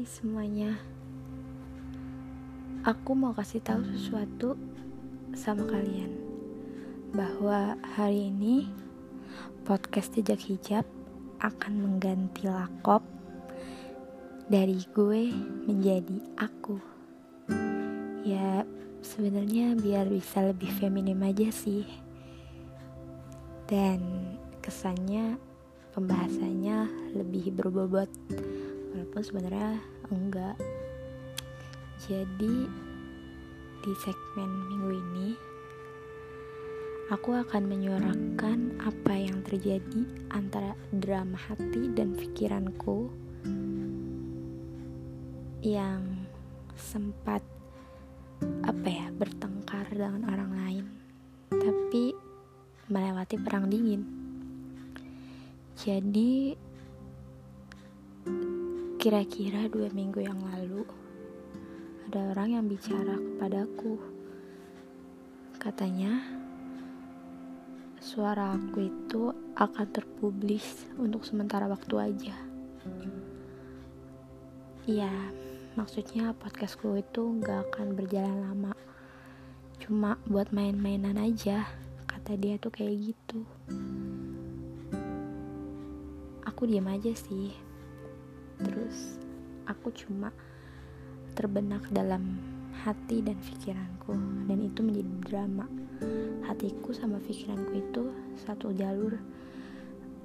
Hai semuanya. Aku mau kasih tahu sesuatu sama kalian. Bahwa hari ini Podcast Jejak Hijab akan mengganti lakop Dari gue menjadi aku. Ya sebenarnya biar bisa lebih feminim aja sih. Dan kesannya pembahasannya lebih berbobot walaupun sebenarnya enggak. Jadi di segmen minggu ini aku akan menyuarakan apa yang terjadi antara drama hati dan pikiranku yang sempat apa ya bertengkar dengan orang lain tapi melewati perang dingin. Jadi Kira-kira dua minggu yang lalu, ada orang yang bicara kepadaku. Katanya, suara aku itu akan terpublis untuk sementara waktu aja. Iya, maksudnya podcastku itu gak akan berjalan lama. Cuma buat main-mainan aja, kata dia tuh kayak gitu. Aku diam aja sih terus aku cuma terbenak dalam hati dan pikiranku. Dan itu menjadi drama. Hatiku sama pikiranku itu satu jalur.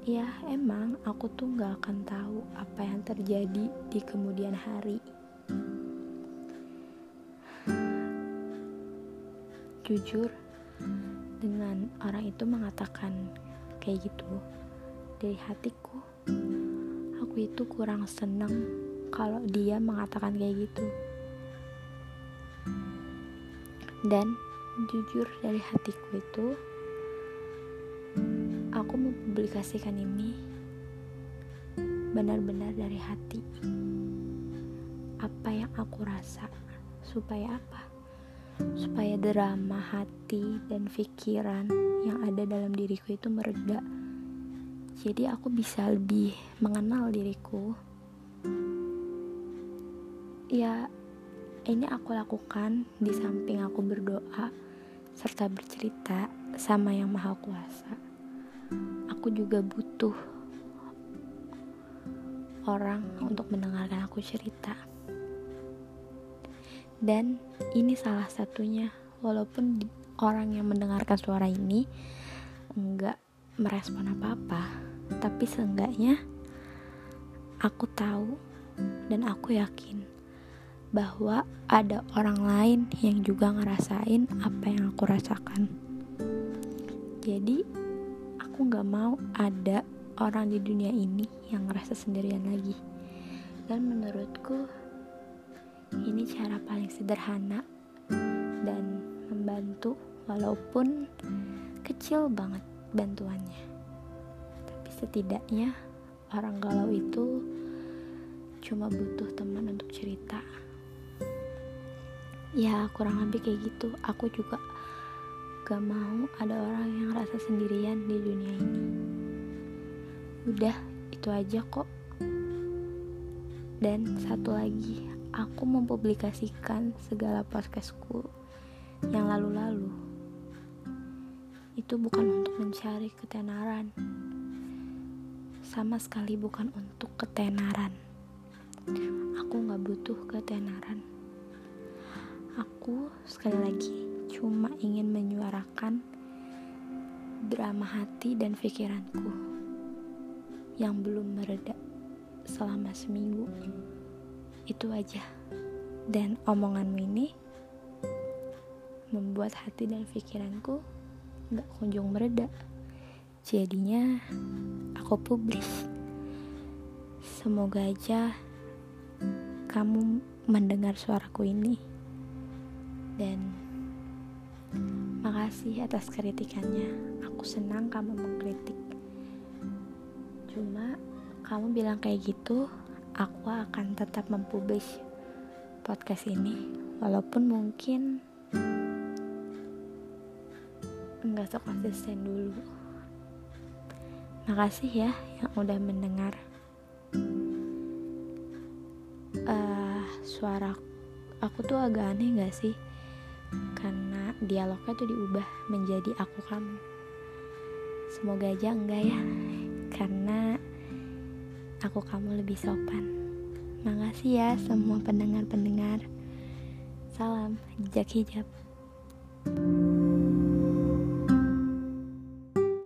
Ya emang aku tuh gak akan tahu apa yang terjadi di kemudian hari. Jujur dengan orang itu mengatakan kayak gitu dari hatiku aku itu kurang seneng kalau dia mengatakan kayak gitu. Dan jujur dari hatiku itu aku mempublikasikan ini benar-benar dari hati. Apa yang aku rasa supaya apa? Supaya drama hati dan pikiran yang ada dalam diriku itu mereda jadi aku bisa lebih mengenal diriku. Ya ini aku lakukan di samping aku berdoa serta bercerita sama yang maha kuasa. Aku juga butuh orang untuk mendengarkan aku cerita. Dan ini salah satunya walaupun orang yang mendengarkan suara ini enggak merespon apa-apa tapi seenggaknya aku tahu dan aku yakin bahwa ada orang lain yang juga ngerasain apa yang aku rasakan. Jadi aku gak mau ada orang di dunia ini yang ngerasa sendirian lagi. Dan menurutku ini cara paling sederhana dan membantu walaupun kecil banget bantuannya. Tapi setidaknya orang galau itu cuma butuh teman untuk cerita. Ya kurang lebih kayak gitu. Aku juga gak mau ada orang yang rasa sendirian di dunia ini. Udah itu aja kok. Dan satu lagi aku mempublikasikan segala podcastku yang lalu-lalu itu bukan untuk mencari ketenaran. Sama sekali bukan untuk ketenaran. Aku gak butuh ketenaran. Aku sekali lagi cuma ingin menyuarakan drama hati dan pikiranku yang belum mereda selama seminggu. Itu aja. Dan omonganmu ini membuat hati dan pikiranku gak kunjung mereda. Jadinya aku publis. Semoga aja kamu mendengar suaraku ini. Dan makasih atas kritikannya. Aku senang kamu mengkritik. Cuma kamu bilang kayak gitu aku akan tetap mempublish podcast ini. Walaupun mungkin nggak sekonsisten dulu. Makasih ya yang udah mendengar uh, suara aku tuh agak aneh gak sih? Karena dialognya tuh diubah menjadi aku kamu. Semoga aja enggak ya karena aku kamu lebih sopan. Makasih ya semua pendengar-pendengar. Salam jejak hijab thank you